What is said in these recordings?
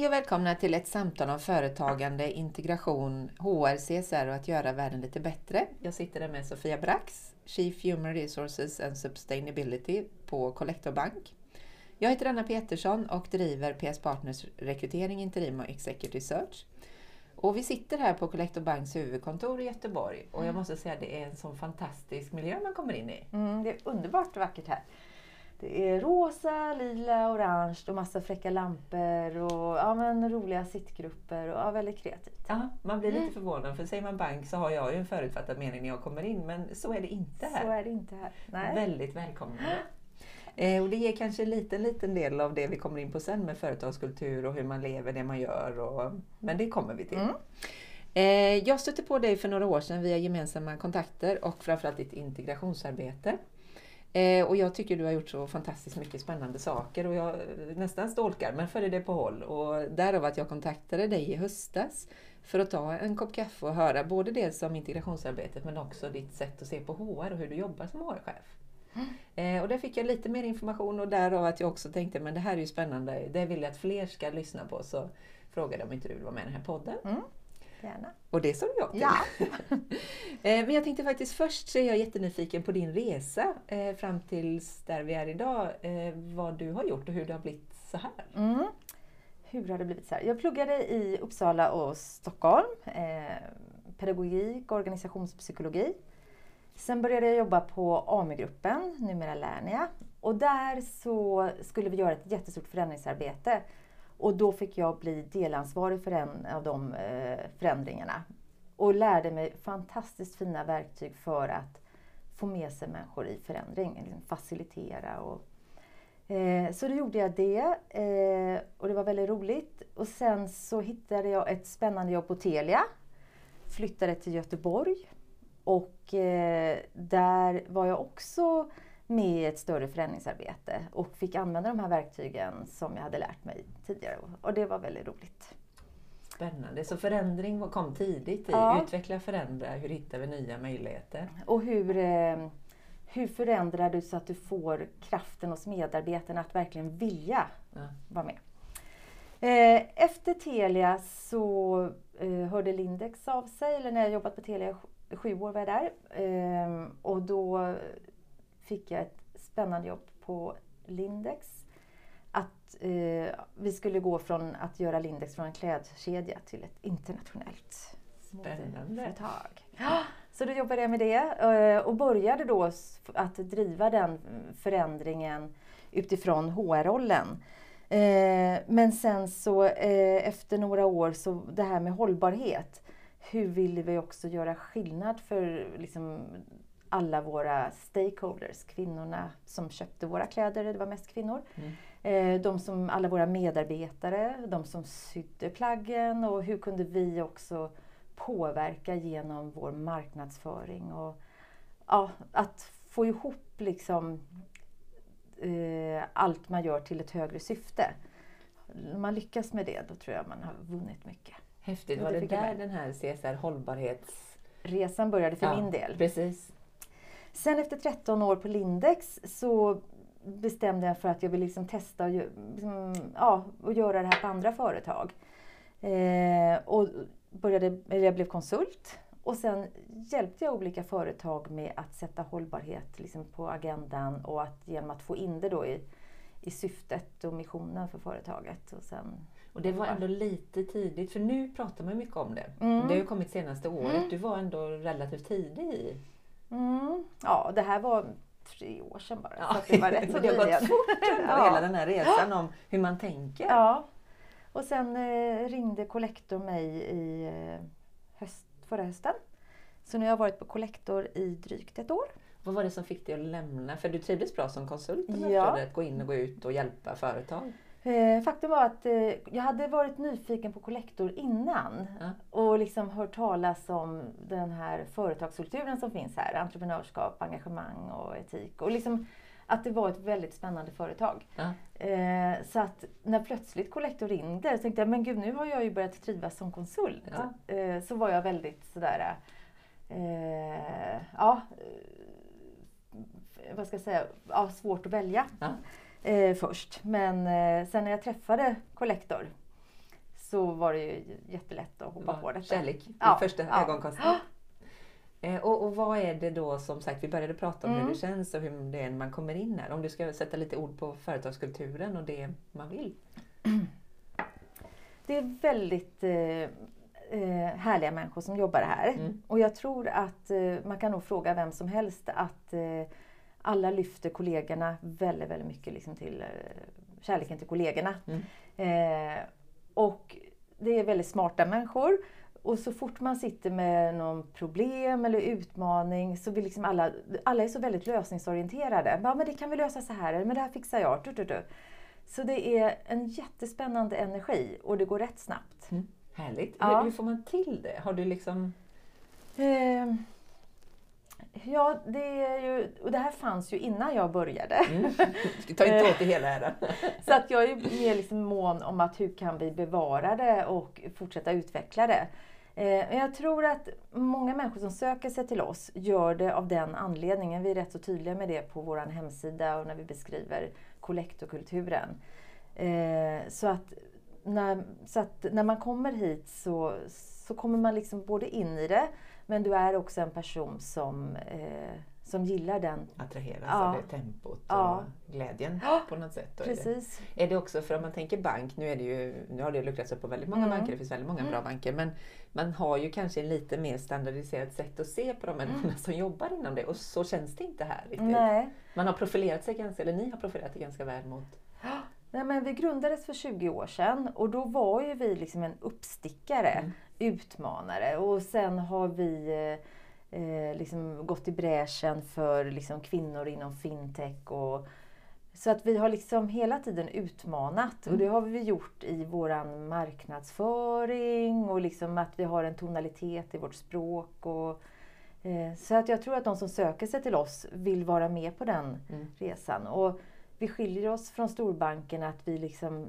Hej och välkomna till ett samtal om företagande, integration, HR, CSR och att göra världen lite bättre. Jag sitter här med Sofia Brax, Chief Human Resources and Sustainability på Collector Bank. Jag heter Anna Petersson och driver PS Partners rekrytering, interim och executive search. Och vi sitter här på Collector Banks huvudkontor i Göteborg och jag måste säga att det är en sån fantastisk miljö man kommer in i. Mm, det är underbart vackert här. Det är rosa, lila, orange och massa fräcka lampor och ja, men roliga sittgrupper och ja, väldigt kreativt. Ja, man blir lite förvånad för säger man bank så har jag ju en förutfattad mening när jag kommer in men så är det inte här. Så är det inte här. Nej. Väldigt välkomnande. Eh, och det ger kanske en liten, liten del av det vi kommer in på sen med företagskultur och hur man lever, det man gör. Och, men det kommer vi till. Mm. Eh, jag stötte på dig för några år sedan via gemensamma kontakter och framförallt ditt integrationsarbete. Eh, och jag tycker du har gjort så fantastiskt mycket spännande saker och jag nästan stolkar men följer det på håll. Och därav att jag kontaktade dig i höstas för att ta en kopp kaffe och höra både det som integrationsarbetet men också ditt sätt att se på HR och hur du jobbar som HR-chef. Eh, och där fick jag lite mer information och därav att jag också tänkte men det här är ju spännande, det vill jag att fler ska lyssna på. Så frågade om inte du vill vara med i den här podden. Mm. Gärna. Och det sa du ja till. Ja. Eh, Men jag tänkte faktiskt först så är jag jättenyfiken på din resa eh, fram tills där vi är idag. Eh, vad du har gjort och hur det har blivit så här. Mm. Hur har det blivit så här? Jag pluggade i Uppsala och Stockholm. Pedagogik och organisationspsykologi. Sen började jag jobba på AMU-gruppen, numera Lernia. Och där så skulle vi göra ett jättestort förändringsarbete. Och då fick jag bli delansvarig för en av de eh, förändringarna. Och lärde mig fantastiskt fina verktyg för att få med sig människor i förändring, liksom facilitera och eh, så då gjorde jag det eh, och det var väldigt roligt. Och sen så hittade jag ett spännande jobb på Telia. Flyttade till Göteborg och eh, där var jag också med i ett större förändringsarbete och fick använda de här verktygen som jag hade lärt mig tidigare. Och det var väldigt roligt. Spännande. Så förändring kom tidigt i Ja. utveckla, förändra, hur hittar vi nya möjligheter? Och hur, eh, hur förändrar du så att du får kraften hos medarbetarna att verkligen vilja Ja. vara med? Eh, Efter Telia så eh, hörde Lindex av sig, eller när jag jobbat på Telia sju år var jag där. Eh, Och då fick jag ett spännande jobb på Lindex. Att eh, vi skulle gå från att göra Lindex från en klädkedja till ett internationellt Spännande. modeföretag. Så då jobbade jag med det eh, och började då att driva den förändringen utifrån HR-rollen. Eh, Men sen så eh, efter några år så det här med hållbarhet. Hur vill vi också göra skillnad för liksom alla våra stakeholders, kvinnorna som köpte våra kläder, det var mest kvinnor. Mm. Eh, De som, alla våra medarbetare, de som sydde plaggen och hur kunde vi också påverka genom vår marknadsföring och ja, att få ihop liksom eh, allt man gör till ett högre syfte. Om man lyckas med det, då tror jag man har vunnit mycket. Häftigt. Var det det där den här CSR hållbarhets... Resan började för Ja, min del. Precis. Sen efter 13 år på Lindex så bestämde jag för att jag ville liksom testa och, liksom, ja, och göra det här på andra företag. Eh, och började, eller jag blev konsult och sen hjälpte jag olika företag med att sätta hållbarhet liksom på agendan och att, genom att få in det då i, i syftet och missionen för företaget. Och sen, Och det var ändå lite tidigt, för nu pratar man mycket om det. Mm. Det har ju kommit senaste året. Du var ändå relativt tidig i... mm, ja, det här var tre år sedan bara. så att det var rätt så det har gått fort Ja. hela den här resan om hur man tänker. Ja. Och sen eh, ringde Collector mig i eh, höst, förra hösten. Så nu har jag varit på Collector i drygt ett år. Vad var det som fick dig att lämna? För du trivdes bra som konsult Ja. att gå in och gå ut och hjälpa företag. Eh, faktum var att eh, jag hade varit nyfiken på Collector innan Ja. och liksom hört talas om den här företagskulturen som finns här. Entreprenörskap, engagemang och etik. Och liksom att det var ett väldigt spännande företag. Ja. Eh, så att när plötsligt Collector ringde så tänkte jag, men gud nu har jag ju börjat trivas som konsult. Eh, så var jag väldigt sådär, eh, ja, eh, vad ska jag säga, ja, svårt att välja Ja. Eh, först. Men eh, sen när jag träffade Collector så var det ju jättelätt att hoppa på detta. Kärlek vid Ja, första ja. ögonkastet. Eh, Och, och vad är det då som sagt, vi började prata om hur Mm. det känns och hur det är när man kommer in här. Om du ska sätta lite ord på företagskulturen och det man vill. Det är väldigt eh, eh, härliga människor som jobbar här. Mm. Och jag tror att eh, man kan nog fråga vem som helst att eh, alla lyfter kollegorna väldigt, väldigt mycket liksom till eh, kärleken till kollegorna. Mm. Eh, och det är väldigt smarta människor. Och så fort man sitter med någon problem eller utmaning så vill liksom alla, alla är så väldigt lösningsorienterade. Ja, men det kan vi lösa så här, eller men det här fixar jag. Du, du, du. Så det är en jättespännande energi och det går rätt snabbt. Mm. Härligt. Ja. Hur, hur får man till det? Har du liksom... Eh, ja, det är ju, och det här fanns ju innan jag började. Mm. Tar inte åt dig hela äran. Så att jag är mer liksom mån om att hur kan vi bevara det och fortsätta utveckla det. Eh, Men jag tror att många människor som söker sig till oss gör det av den anledningen. Vi är rätt så tydliga med det på vår hemsida och när vi beskriver kollektorkulturen. Eh, Så att när, så att när man kommer hit så, så kommer man liksom både in i det men du är också en person som, eh, som gillar den. Attraheras Ja. av det tempot Ja. och glädjen Ja, på något sätt. Då är det. Precis. Är det också, för om man tänker bank, nu, är det ju, nu har det luckrats upp på väldigt många Mm. banker, det finns väldigt många bra Mm. banker, men man har ju kanske lite mer standardiserat sätt att se på de människorna som jobbar inom det och så känns det inte här riktigt. Nej. Man har profilerat sig ganska, eller ni har profilerat er ganska väl mot... Nej, men vi grundades för 20 år sedan och då var ju vi liksom en uppstickare, Mm. utmanare. Och sen har vi eh, liksom gått i bräschen för liksom kvinnor inom fintech. Och, så att vi har liksom hela tiden utmanat och det har vi gjort i våran marknadsföring och liksom att vi har en tonalitet i vårt språk. Och, eh, så att jag tror att de som söker sig till oss vill vara med på den Mm. resan. Och vi skiljer oss från storbankerna att vi, liksom,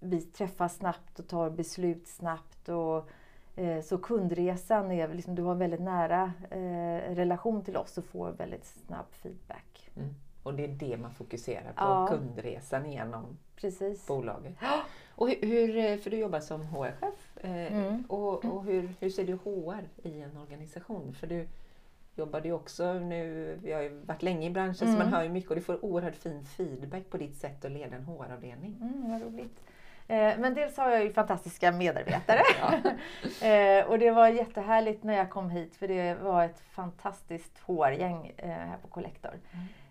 vi träffas snabbt och tar beslut snabbt. Och, eh, så kundresan är liksom, du har en väldigt nära eh, relation till oss och får väldigt snabb feedback. Mm. Och det är det man fokuserar på, Ja. kundresan genom Precis. bolaget. Och hur, hur, för du jobbar som HR-chef, eh, Mm. och, och hur, hur ser du HR i en organisation? För du jobbade ju också nu, vi har ju varit länge i branschen så Mm. man hör ju mycket och du får oerhört fin feedback på ditt sätt att leda en HR-avdelning. Mm, vad roligt. Eh, Men dels har jag ju fantastiska medarbetare. Ja. Eh, och det var jättehärligt när jag kom hit för det var ett fantastiskt HR-gäng eh, här på Collector.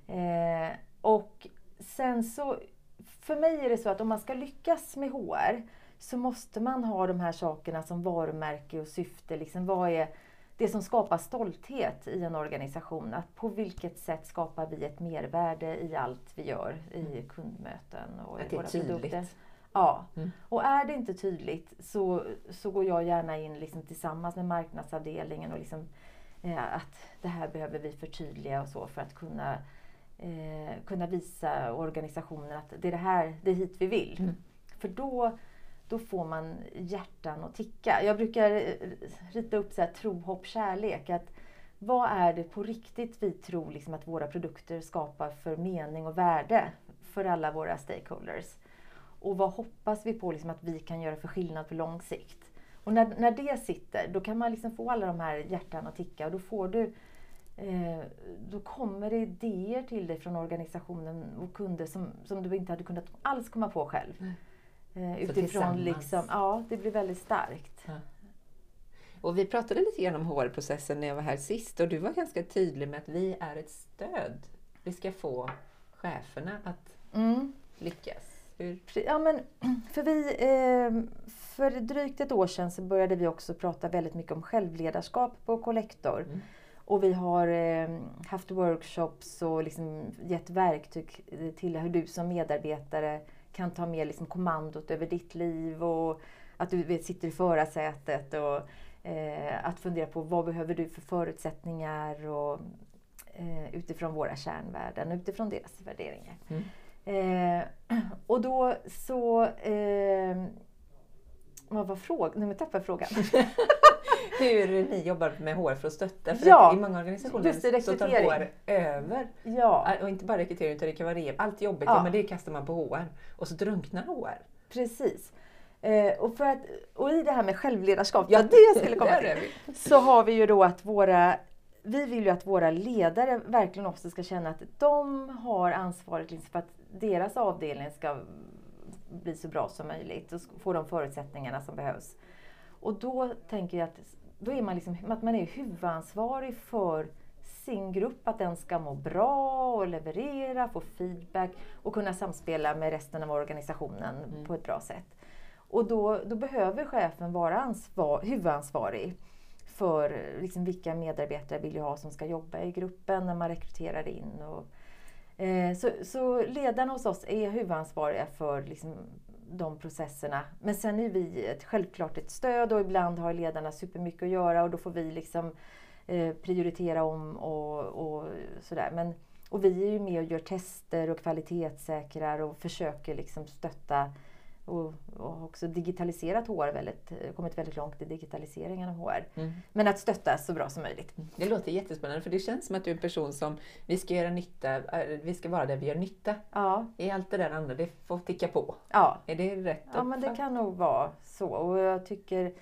Eh, och sen så, för mig är det så att om man ska lyckas med HR så måste man ha de här sakerna som varumärke och syfte. Liksom vad är det som skapar stolthet i en organisation? Att på vilket sätt skapar vi ett mervärde i allt vi gör i kundmöten och Att i våra produkter? tydligt. Ja, Mm. och är det inte tydligt så, så går jag gärna in liksom tillsammans med marknadsavdelningen och liksom, eh, att det här behöver vi förtydliga och så för att kunna, eh, kunna visa organisationen att det är det här, det är hit vi vill. Mm. För då, då får man hjärtan att ticka. Jag brukar eh, rita upp så här, tro, hopp, kärlek. Att vad är det på riktigt vi tror liksom att våra produkter skapar för mening och värde för alla våra stakeholders? Och vad hoppas vi på liksom att vi kan göra för skillnad på lång sikt? Och när, när det sitter, då kan man liksom få alla de här hjärtan att ticka och då får du eh, då kommer det idéer till dig från organisationen och kunder som, som du inte hade kunnat alls komma på själv. Mm. Eh, utifrån liksom, ja, det blir väldigt starkt. Och vi pratade lite grann om HR-processen när jag var här sist och du var ganska tydlig med att vi är ett stöd. Vi ska få cheferna att Mm. lyckas. Hur? Ja, men, för, vi, eh, för drygt ett år sedan så började vi också prata väldigt mycket om självledarskap på Collector. Mm. Och vi har eh, haft workshops och liksom gett verktyg till hur du som medarbetare kan ta med liksom kommandot över ditt liv och att du vet, sitter i förarsätet och eh, att fundera på vad behöver du för förutsättningar och, eh, utifrån våra kärnvärden, utifrån deras värderingar. Mm. Eh, och då så... Vad var frågan? Nu tappade jag frågan. Hur ni jobbar med HR för att stötta. För Ja, att i många organisationer just så tar. HR över. ja, Och inte bara rekrytering utan det kan vara rev. Allt jobbigt, Ja. ja. men det kastar man på HR. Och så drunknar HR. precis. Eh, och, för att, och i det här med självledarskap, ja det jag skulle komma till, så har vi ju då att våra vi vill ju att våra ledare verkligen också ska känna att de har ansvaret liksom för att deras avdelning ska bli så bra som möjligt och få de förutsättningarna som behövs. Och då tänker jag att då är man, liksom, att man är huvudansvarig för sin grupp, att den ska må bra och leverera, få feedback och kunna samspela med resten av organisationen mm. på ett bra sätt. Och då, då behöver chefen vara ansvar, huvudansvarig för liksom, vilka medarbetare vill jag ha som ska jobba i gruppen när man rekryterar in. Och, Eh, så, så ledarna hos oss är huvudansvariga för liksom, de processerna. Men sen är vi ett, självklart ett stöd och ibland har ledarna supermycket att göra och då får vi liksom eh, prioritera om och, och sådär. Men, och vi är ju med och gör tester och kvalitetssäkrar och försöker liksom stötta och, och också digitaliserat HR, väldigt, kommit väldigt långt i digitaliseringen av HR. Mm. Men att stötta så bra som möjligt. Mm. Det låter jättespännande för det känns som att du är en person som vi ska göra nytta, äh, vi ska vara där vi gör nytta. Ja. I allt det där andra, det får ticka på. Ja. Är det rätt Ja, men det kan nog vara så. Och jag tycker,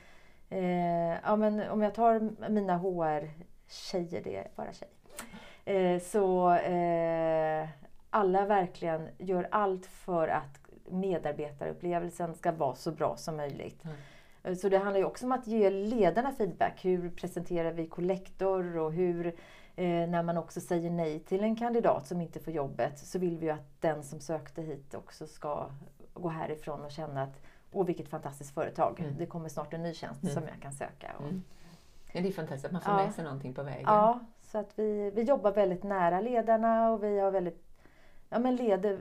eh, ja men om jag tar mina HR-tjejer, det är bara tjej. Eh, så eh, alla verkligen gör allt för att medarbetarupplevelsen ska vara så bra som möjligt. Mm. Så det handlar ju också om att ge ledarna feedback. Hur presenterar vi kollektor och hur eh, när man också säger nej till en kandidat som inte får jobbet så vill vi ju att den som sökte hit också ska gå härifrån och känna att åh vilket fantastiskt företag. Mm. Det kommer snart en ny tjänst mm. som jag kan söka. Mm. ja, det är fantastiskt att man får ja. med sig någonting på vägen. Ja, så att vi, vi jobbar väldigt nära ledarna och vi har väldigt ja, men leder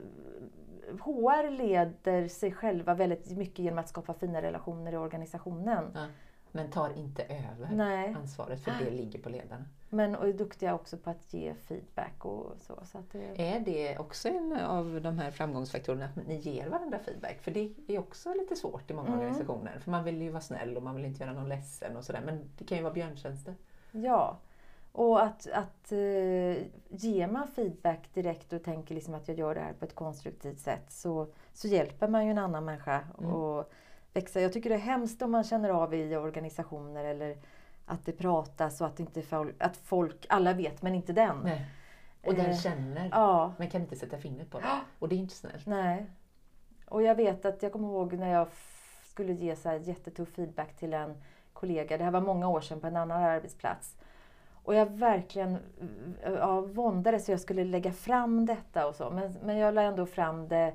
HR leder sig själva väldigt mycket genom att skapa fina relationer i organisationen. Ja, men tar inte över Nej. ansvaret för det ligger på ledarna. Men och är duktiga också på att ge feedback och så. så att det... Är det också en av de här framgångsfaktorerna att ni ger varandra feedback? För det är också lite svårt i många mm. organisationer. För man vill ju vara snäll och man vill inte göra någon ledsen och sådär. Men det kan ju vara björntjänster. Ja, och att, att uh, ger man feedback direkt och tänker liksom att jag gör det här på ett konstruktivt sätt så, så hjälper man ju en annan människa mm. att växa. Jag tycker det är hemskt om man känner av i organisationer eller att det pratas och att, inte folk, att folk, alla vet men inte den. Nej. Och den uh, känner, ja. men kan inte sätta fingret på det. Och det är inte snällt. Nej. Och jag vet att, jag kommer ihåg när jag skulle ge så här jättetuff feedback till en kollega. Det här var många år sedan på en annan arbetsplats. Och jag verkligen eh, ja, våndades hur jag skulle lägga fram detta och så. Men, men jag la ändå fram det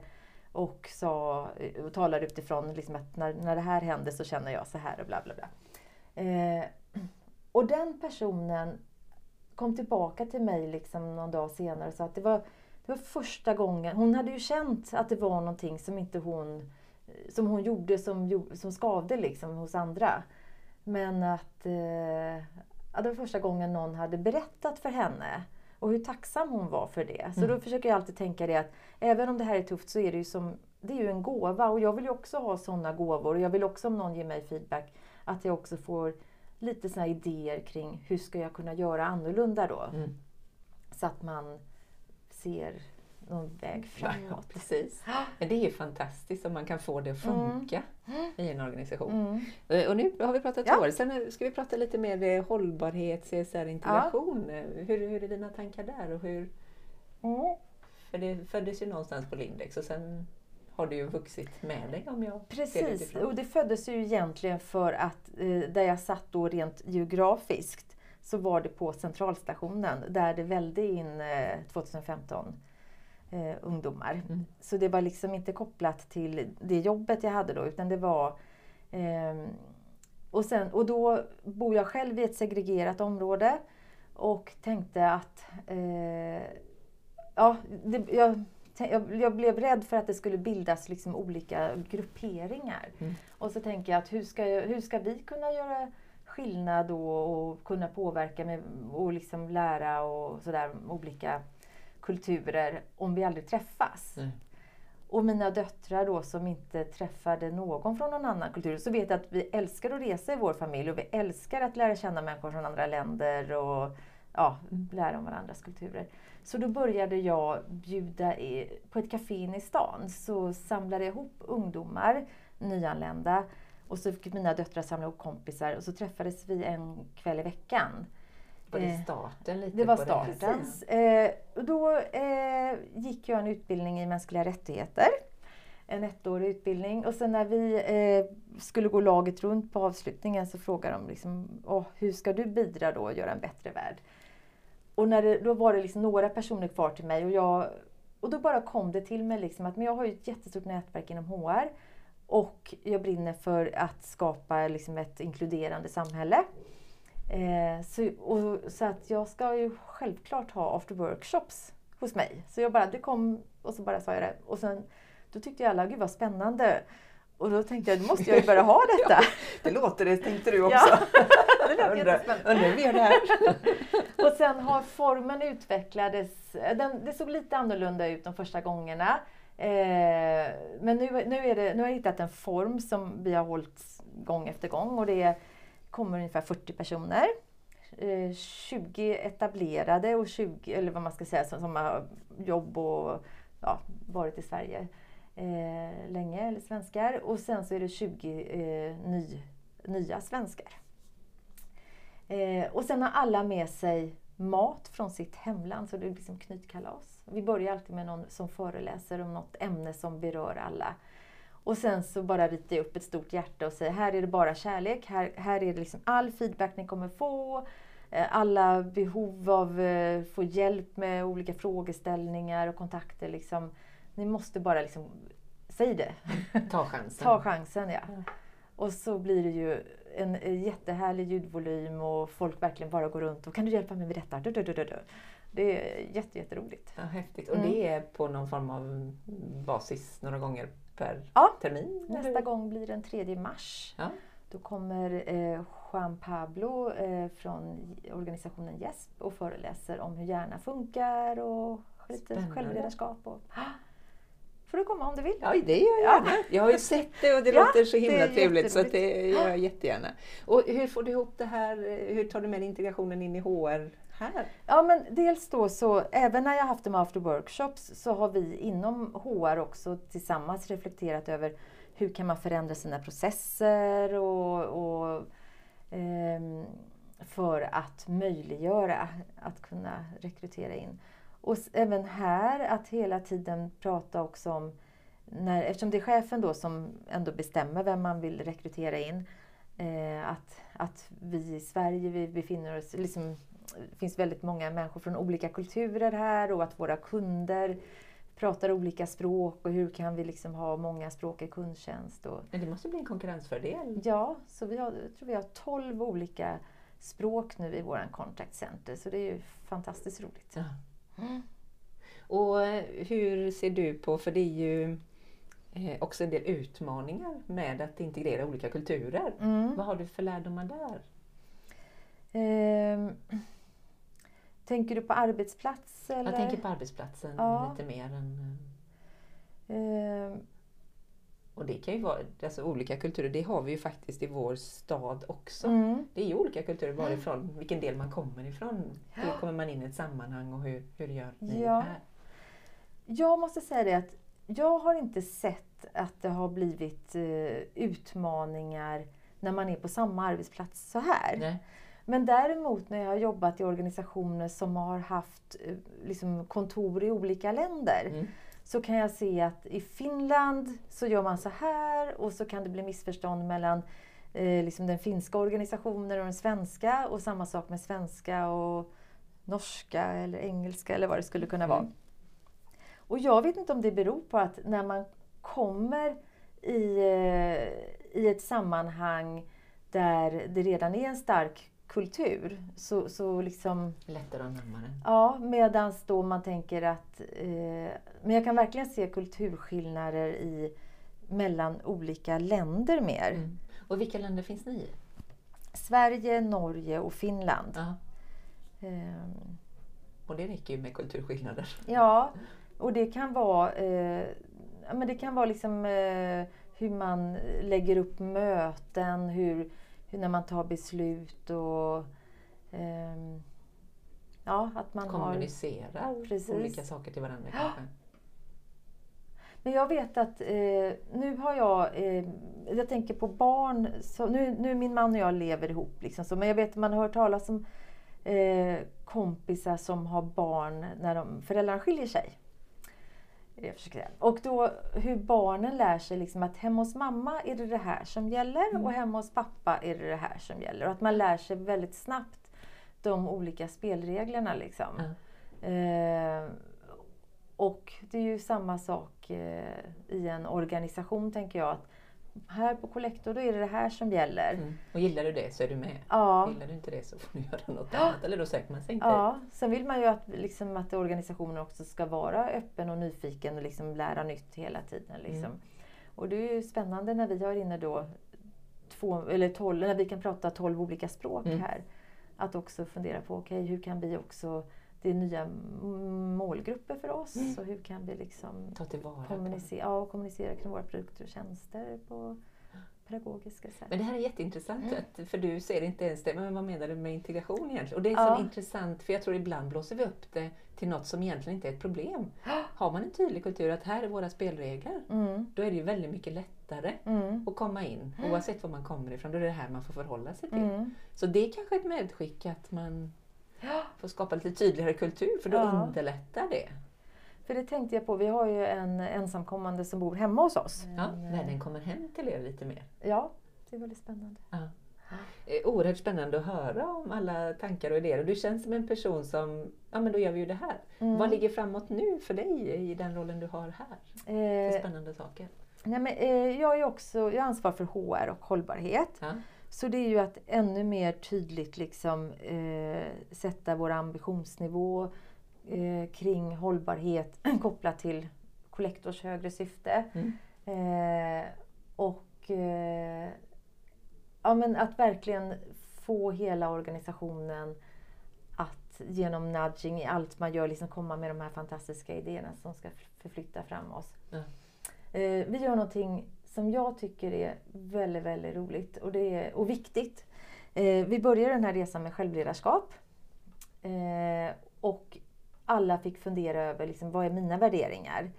och, sa, eh, och talade utifrån liksom att när, när det här hände så känner jag så här och bla bla bla. Eh, och den personen kom tillbaka till mig liksom någon dag senare och sa att det var, det var första gången, hon hade ju känt att det var någonting som inte hon, eh, som hon gjorde som, som skavde liksom hos andra. Men att, eh, ja, det var första gången någon hade berättat för henne och hur tacksam hon var för det. Så mm. då försöker jag alltid tänka det att även om det här är tufft så är det ju som det är ju en gåva och jag vill ju också ha sådana gåvor. Och jag vill också om någon ger mig feedback att jag också får lite sådana idéer kring hur ska jag kunna göra annorlunda då. Mm. Så att man ser någon väg framåt. Precis. Men det är ju fantastiskt om man kan få det att funka mm. i en organisation. Mm. Eh, och nu har vi pratat ja. år, sen ska vi prata lite mer hållbarhet, CSR, integration. Ja. Hur, hur är dina tankar där? Och hur, mm. För det föddes ju någonstans på Lindex och sen har det ju vuxit med dig om jag Precis, det och det föddes ju egentligen för att eh, där jag satt då rent geografiskt så var det på centralstationen där det välde in eh, 2015 eh, ungdomar. Mm. Så det var liksom inte kopplat till det jobbet jag hade då utan det var eh, och, sen, och då bor jag själv i ett segregerat område och tänkte att eh, ja, det, jag, jag, blev rädd för att det skulle bildas liksom olika grupperingar. Mm. Och så tänker jag att hur ska, jag, hur ska vi kunna göra skillnad då och kunna påverka med, och liksom lära och sådär olika kulturer om vi aldrig träffas. Mm. Och mina döttrar då som inte träffade någon från någon annan kultur. Så vet jag att vi älskar att resa i vår familj och vi älskar att lära känna människor från andra länder och ja, lära om varandras kulturer. Så då började jag bjuda i, på ett café inne i stan. Så samlade jag ihop ungdomar nyanlända. Och så fick mina döttrar samla ihop kompisar och så träffades vi en kväll i veckan. Var det starten lite Det var starten. Det? Eh, då eh, gick jag en utbildning i mänskliga rättigheter. En ettårig utbildning. Och sen när vi eh, skulle gå laget runt på avslutningen så frågade de liksom, Åh, hur ska du bidra då och göra en bättre värld? Och när det, då var det liksom några personer kvar till mig och, jag, och då bara kom det till mig liksom att men jag har ju ett jättestort nätverk inom HR och jag brinner för att skapa liksom ett inkluderande samhälle. Eh, så, och, så att jag ska ju självklart ha after workshops hos mig. Så jag bara, det kom och så bara sa jag det. Och sen, då tyckte alla, gud vad spännande. Och då tänkte jag, då måste jag ju börja ha detta. ja, det låter det, tänkte du också. Ja, det lät undrar, hur vi gör det här. Och sen har formen utvecklades, den, det såg lite annorlunda ut de första gångerna. Eh, men nu, nu, är det, nu har jag hittat en form som vi har hållit gång efter gång och det kommer ungefär 40 personer. Eh, 20 etablerade och 20, eller vad man ska säga, som, som har jobb och ja, varit i Sverige eh, länge, eller svenskar. Och sen så är det 20 eh, ny, nya svenskar. Eh, och sen har alla med sig mat från sitt hemland, så det är liksom knytkalas. Vi börjar alltid med någon som föreläser om något ämne som berör alla. Och sen så bara ritar jag upp ett stort hjärta och säger här är det bara kärlek, här, här är det liksom all feedback ni kommer få. Eh, alla behov av att få hjälp med olika frågeställningar och kontakter. Liksom. Ni måste bara liksom, säg det. Ta chansen. Ta chansen ja. Och så blir det ju en jättehärlig ljudvolym och folk verkligen bara går runt och kan du hjälpa mig med detta? Du, du, du. Det är jätte, jätteroligt. Ja, häftigt. Och Mm. det är på någon form av basis några gånger per Ja, termin? Nästa eller? gång blir den 3 mars. Ja. Då kommer eh, Juan Pablo eh, från organisationen GESP och föreläser om hur hjärnan funkar och lite Spännande. självledarskap. Och, får du komma om du vill. Ja, det gör jag gärna. Jag har ju sett det och det Ja, låter så himla trevligt så det gör jag jättegärna. Och hur får du ihop det här? Hur tar du med integrationen in i HR här? Ja, men dels då så, även när jag haft de after workshops så har vi inom HR också tillsammans reflekterat över hur kan man förändra sina processer och, och ehm, för att möjliggöra att kunna rekrytera in. Och även här att hela tiden prata också om, när, eftersom det är chefen då som ändå bestämmer vem man vill rekrytera in, eh, att, att vi i Sverige vi befinner oss, liksom, det finns väldigt många människor från olika kulturer här och att våra kunder pratar olika språk och hur kan vi liksom ha många språk i kundtjänst. Och, Men det måste bli en konkurrensfördel. ja, så vi har, jag tror vi har 12 olika språk nu i våran contact center så det är ju fantastiskt roligt. Ja. Mm. Och eh, hur ser du på, för det är ju eh, också en del utmaningar med att integrera olika kulturer. Mm. Vad har du för lärdomar där? Ehm, tänker du på arbetsplats? Eller? Jag tänker på arbetsplatsen Ja. lite mer än... Ehm, Och det kan ju vara alltså, olika kulturer, det har vi ju faktiskt i vår stad också. mm. Det är ju olika kulturer varifrån, vilken del man kommer ifrån. Hur kommer man in i ett sammanhang och hur, hur gör ni Ja. här? Jag måste säga det att jag har inte sett att det har blivit eh, utmaningar när man är på samma arbetsplats så här. Nej. Men däremot när jag har jobbat i organisationer som har haft eh, liksom, kontor i olika länder Mm. så kan jag se att i Finland så gör man så här och så kan det bli missförstånd mellan eh, liksom den finska organisationen och den svenska och samma sak med svenska och norska eller engelska eller vad det skulle kunna vara. Mm. Och jag vet inte om det beror på att när man kommer i, eh, i ett sammanhang där det redan är en stark kultur så, så liksom Lättare att anamma den. Ja, medan då man tänker att... Eh, men jag kan verkligen se kulturskillnader i, mellan olika länder mer. Mm. Och vilka länder finns ni i? Sverige, Norge och Finland. Ja. Ehm, Och det räcker ju med kulturskillnader. ja, och det kan vara, eh, men det kan vara liksom, eh, hur man lägger upp möten, hur när man tar beslut och... ehm, ja, att man har... Kommunicerar Precis. olika saker till varandra kanske. Men jag vet att eh, nu har jag, eh, jag tänker på barn, så nu, nu min man och jag lever ihop. Liksom, så, men jag vet att man har hört talas om eh, kompisar som har barn när de, föräldrarna skiljer sig. Jag försöker säga. Och då hur barnen lär sig liksom att hemma hos mamma är det det här som gäller Mm. och hemma hos pappa är det det här som gäller. Och att man lär sig väldigt snabbt de olika spelreglerna. Liksom. Ja. Eh, och det är ju samma sak eh, i en organisation tänker jag. Att här på Collector då är det det här som gäller. Mm. Och gillar du det så är du med. Ja, Gillar du inte det så får du göra något annat. Eller då söker man sig inte. ja. Sen vill man ju att, liksom, att organisationen också ska vara öppen och nyfiken och liksom lära nytt hela tiden. Liksom. Mm. Och det är ju spännande när vi har inne då två, eller tolv, när vi kan prata tolv olika språk Mm. här. Att också fundera på, okej hur kan vi också, det är nya målgrupper för oss Mm. och hur kan vi liksom Ta tillvara kommunicera, ja, och kommunicera kring våra produkter och tjänster på pedagogiska sätt. Men det här är jätteintressant, Mm. att, för du ser inte ens det. Men vad menar du med integration egentligen? Och det är Ja. så intressant, för jag tror ibland blåser vi upp det till något som egentligen inte är ett problem. Har man en tydlig kultur att här är våra spelregler, Mm, då är det ju väldigt mycket lättare mm, att komma in. Oavsett var man kommer ifrån, då är det här man får förhålla sig till. mm. Så det är kanske ett medskick att man får skapa lite tydligare kultur, för då Ja. underlättar det. För det tänkte jag på, vi har ju en ensamkommande som bor hemma hos oss. Ja, En, när eh, den kommer hem till er lite mer. Ja, det är väldigt spännande. Ja. Eh, Oerhört spännande att höra om alla tankar och idéer. Och du känns som en person som, ja men då gör vi ju det här. Mm. Vad ligger framåt nu för dig i den rollen du har här? För Eh, spännande saker. nej men, eh, jag är också jag har ansvar för HR och hållbarhet. Ja. Så det är ju att ännu mer tydligt liksom, eh, sätta vår ambitionsnivå eh, kring hållbarhet kopplat till Collectors högre syfte. Mm. Eh, och eh, ja, men att verkligen få hela organisationen att genom nudging i allt man gör liksom komma med de här fantastiska idéerna som ska förflytta fram oss. Eh, vi gör någonting som jag tycker är väldigt, väldigt roligt och, det är, och viktigt. Eh, vi började den här resan med självledarskap. Eh, och alla fick fundera över liksom, vad är mina värderingar?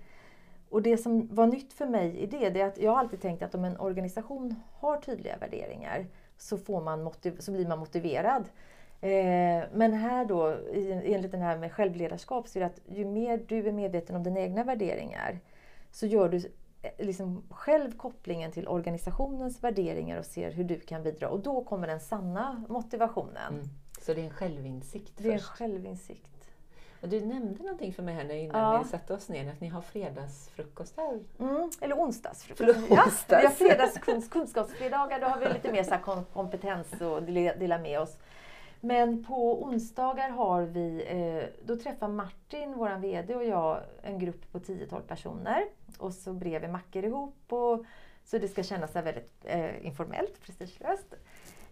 Och det som var nytt för mig i det, det är att jag har alltid tänkt att om en organisation har tydliga värderingar så, får man motiv- så blir man motiverad. Eh, men här då, enligt den här med självledarskap, så är det att ju mer du är medveten om dina egna värderingar så gör du liksom själv kopplingen till organisationens värderingar och ser hur du kan bidra. Och då kommer den sanna motivationen. Mm. Så det är en självinsikt Det är en först. självinsikt. Och du nämnde någonting för mig här innan Ja. vi satte oss ner, att ni har fredagsfrukostar. Mm, eller onsdagsfrukost. Förlåt, Ja, onsdags. vi har fredags kunskapsfredagar, då har vi lite mer så här kom- kompetens att dela dela med oss. Men på onsdagar har vi, eh, då träffar Martin, vår VD och jag en grupp på 10-12 personer. Och så brer vi mackor ihop. Och, så det ska kännas väldigt eh, informellt, prestigelöst.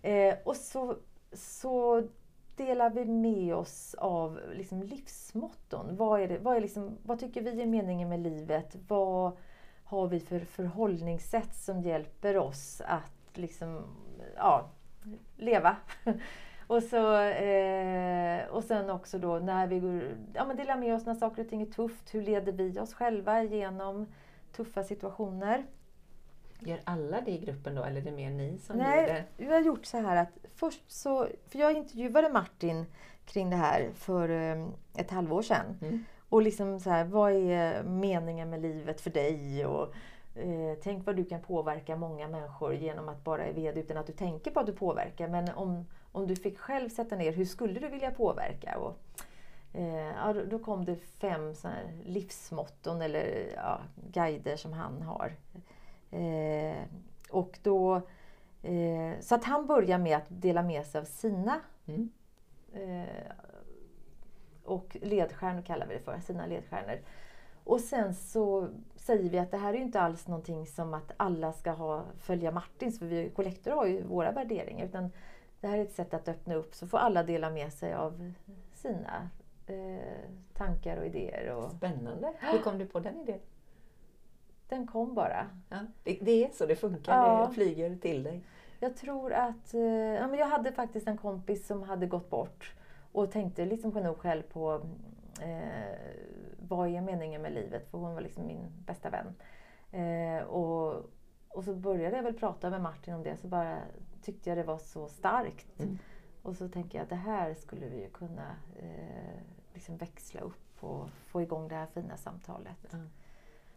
Eh, och så, så delar vi med oss av liksom livsmotton. Vad, är det, vad, är liksom, vad tycker vi är meningen med livet? Vad har vi för förhållningssätt som hjälper oss att liksom, ja, leva? Och, så, eh, och sen också då när vi går, ja, men delar med oss när saker och ting är tufft. Hur leder vi oss själva genom tuffa situationer? Gör alla det i gruppen då, eller är det mer ni som Nej, gör det? vi har gjort så här att först så, för jag intervjuade Martin kring det här för eh, ett halvår sedan. Mm. Och liksom så här, vad är meningen med livet för dig? Och, eh, tänk vad du kan påverka många människor genom att bara är VD utan att du tänker på att du påverkar. Men om, om du fick själv sätta ner, hur skulle du vilja påverka? Och, eh, ja, då- kom det fem så livsmotton eller ja, guider som han har. Eh, och då, eh, så att han börjar med att dela med sig av sina Mm. eh, och ledstjärnor kallar vi det för, sina ledstjärnor. Och sen så säger vi att det här är ju inte alls någonting som att alla ska ha, följa Martins, för vi Collector har ju våra värderingar. Utan det här är ett sätt att öppna upp så får alla dela med sig av sina eh, tankar och idéer. Och Spännande. Hur kom du på den idén? den kom bara. Ja, det, det är så det funkar, Ja. det flyger till dig. Jag tror att... Eh, ja, men jag hade faktiskt en kompis som hade gått bort och tänkte liksom nog själv på eh, vad är meningen med livet? För hon var liksom min bästa vän. Eh, och, och så började jag väl prata med Martin om det, så bara tyckte jag det var så starkt. Mm. Och så tänker jag att det här skulle vi ju kunna eh, liksom växla upp och få igång det här fina samtalet. Ja.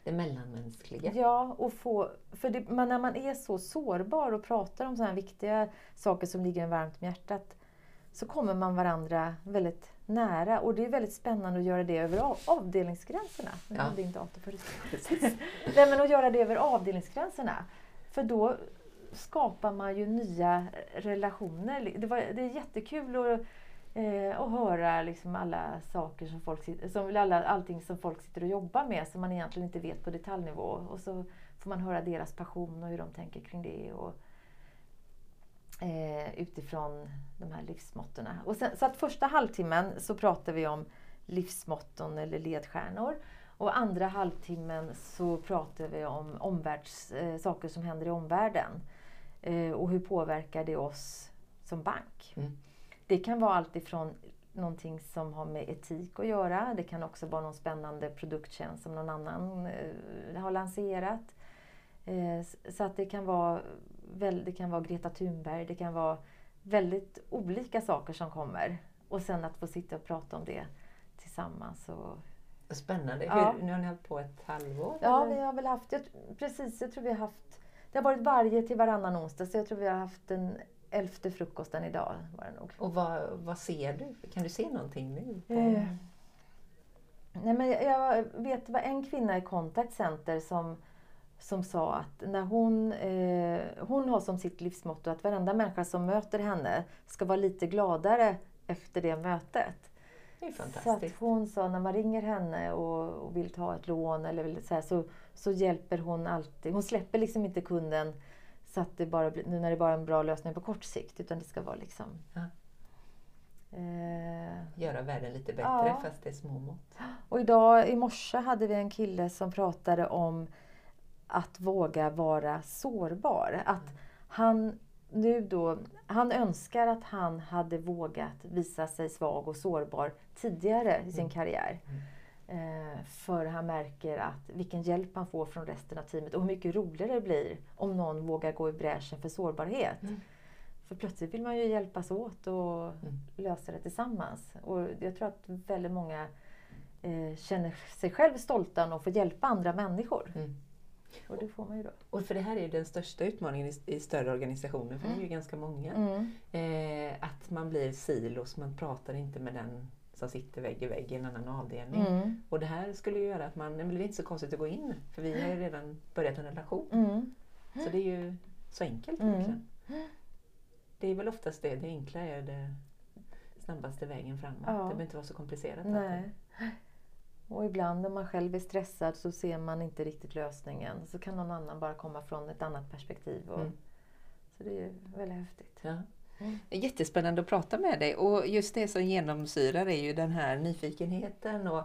Det mellanmänskliga. Ja, och få, för det, men när man är så sårbar och pratar om sådana här viktiga saker som ligger en varmt om hjärtat så kommer man varandra väldigt nära. Och det är väldigt spännande att göra det över av, avdelningsgränserna. Nu Ja. hade inte dator. Nej, men att göra det över avdelningsgränserna. För då skapar man ju nya relationer. Det, var, det är jättekul att, eh, att höra liksom alla saker som folk som, alla, allting som folk sitter och jobbar med som man egentligen inte vet på detaljnivå. Och så får man höra deras passion och hur de tänker kring det. Och, eh, utifrån de här livsmåttorna. Och sen, så att första halvtimmen så pratar vi om livsmotton eller ledstjärnor. Och andra halvtimmen så pratar vi om omvärlds, eh, saker som händer i omvärlden. Eh, och hur påverkar det oss som bank? Mm. Det kan vara allt ifrån någonting som har med etik att göra. Det kan också vara någon spännande produkttjänst som någon annan eh, har lanserat. Eh, så att det kan, vara, väl, det kan vara Greta Thunberg, det kan vara väldigt olika saker som kommer. Och sen att få sitta och prata om det tillsammans. Och, Spännande. Ja. Hur, nu har ni hållit på ett halvår? Ja, eller? vi har väl haft, jag, precis, jag tror vi har haft, det har varit varje till varannan onsdag så jag tror vi har haft den elfte frukosten idag var det nog. Och vad, vad ser du? Kan du se någonting nu? Eh, nej men jag- vet, det var en kvinna i Contact Center som, som sa att när hon, eh, hon har som sitt livsmotto att varenda människa som möter henne ska vara lite gladare efter det mötet. Det är Så fantastiskt. hon sa när man ringer henne och, och vill ta ett lån eller vill, så, här, så, så hjälper hon alltid. Hon släpper liksom inte kunden så att det bara blir, nu när det bara är en bra lösning på kort sikt. Utan det ska vara liksom... Ja. Eh, Göra världen lite bättre Ja. fast det är små mått. och idag i morse hade vi en kille som pratade om att våga vara sårbar. Att han nu då, han önskar att han hade vågat visa sig svag och sårbar tidigare i sin Mm. karriär. Eh, för han märker att vilken hjälp han får från resten av teamet och hur mycket roligare det blir om någon vågar gå i bräschen för sårbarhet. Mm. För plötsligt vill man ju hjälpas åt och Mm. lösa det tillsammans. Och jag tror att väldigt många eh, känner sig själv stolta de får hjälpa andra människor. Mm. Och det får man ju då. Och för det här är ju den största utmaningen i, i större organisationer, för det är ju ganska många. Mm. Eh, att man blir silos, man pratar inte med den som sitter vägg i vägg i en annan avdelning. Mm. Och det här skulle ju göra att man, men det är inte så konstigt att gå in, för vi har ju redan börjat en relation. Mm. Så det är ju så enkelt Mm. egentligen. Det är väl oftast det, det enkla är det snabbaste vägen framåt. Ja. Det behöver inte vara så komplicerat. Nej. alltid. Och ibland när man själv är stressad så ser man inte riktigt lösningen. Så kan någon annan bara komma från ett annat perspektiv. Och, Mm. Så det är väldigt häftigt. Ja. Mm. Jättespännande att prata med dig och just det som genomsyrar är ju den här nyfikenheten och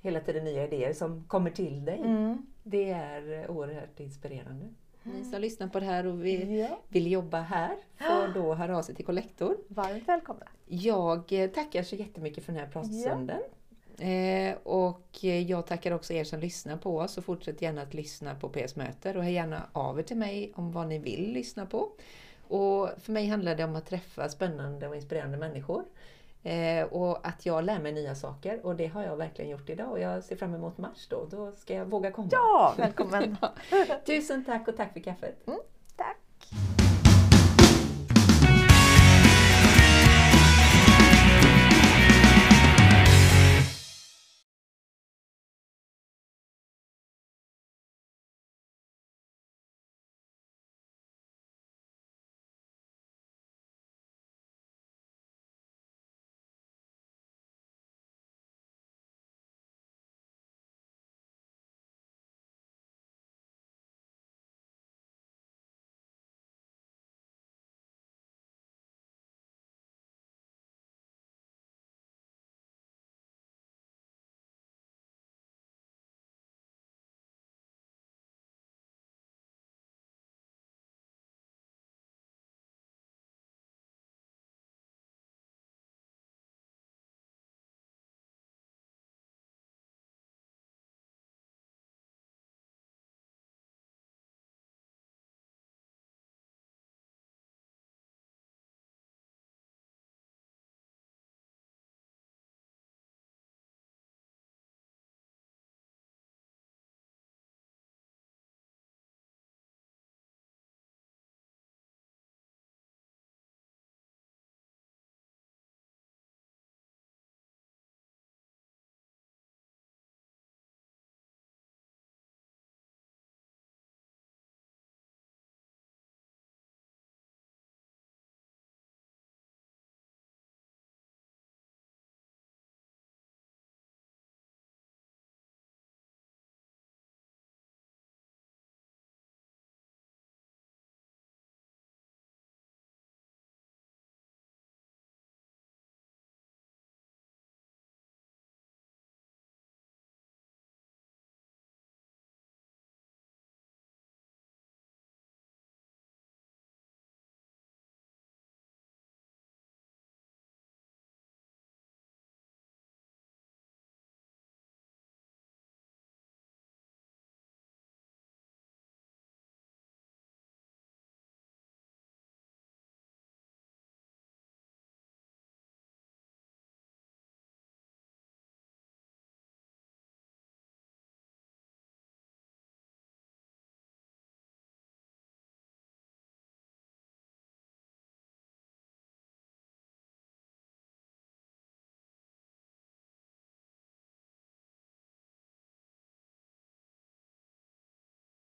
hela tiden nya idéer som kommer till dig. Mm. Det är oerhört inspirerande. Ni som lyssnar på det här och vill, Ja. vill jobba här får då höra av sig till Kollektor. Varmt välkomna. Jag tackar så jättemycket för den här pratstunden. Eh, och jag tackar också er som lyssnar på oss och fortsätt gärna att lyssna på PS Möter och hör gärna av er till mig om vad ni vill lyssna på. Och för mig handlar det om att träffa spännande och inspirerande människor. Eh, och att jag lär mig nya saker och det har jag verkligen gjort idag och jag ser fram emot mars då. Då ska jag våga komma. Ja, välkommen. Tusen tack och tack för kaffet. Mm.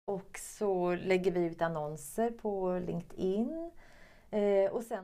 Och så lägger vi ut annonser på LinkedIn. Eh, och sen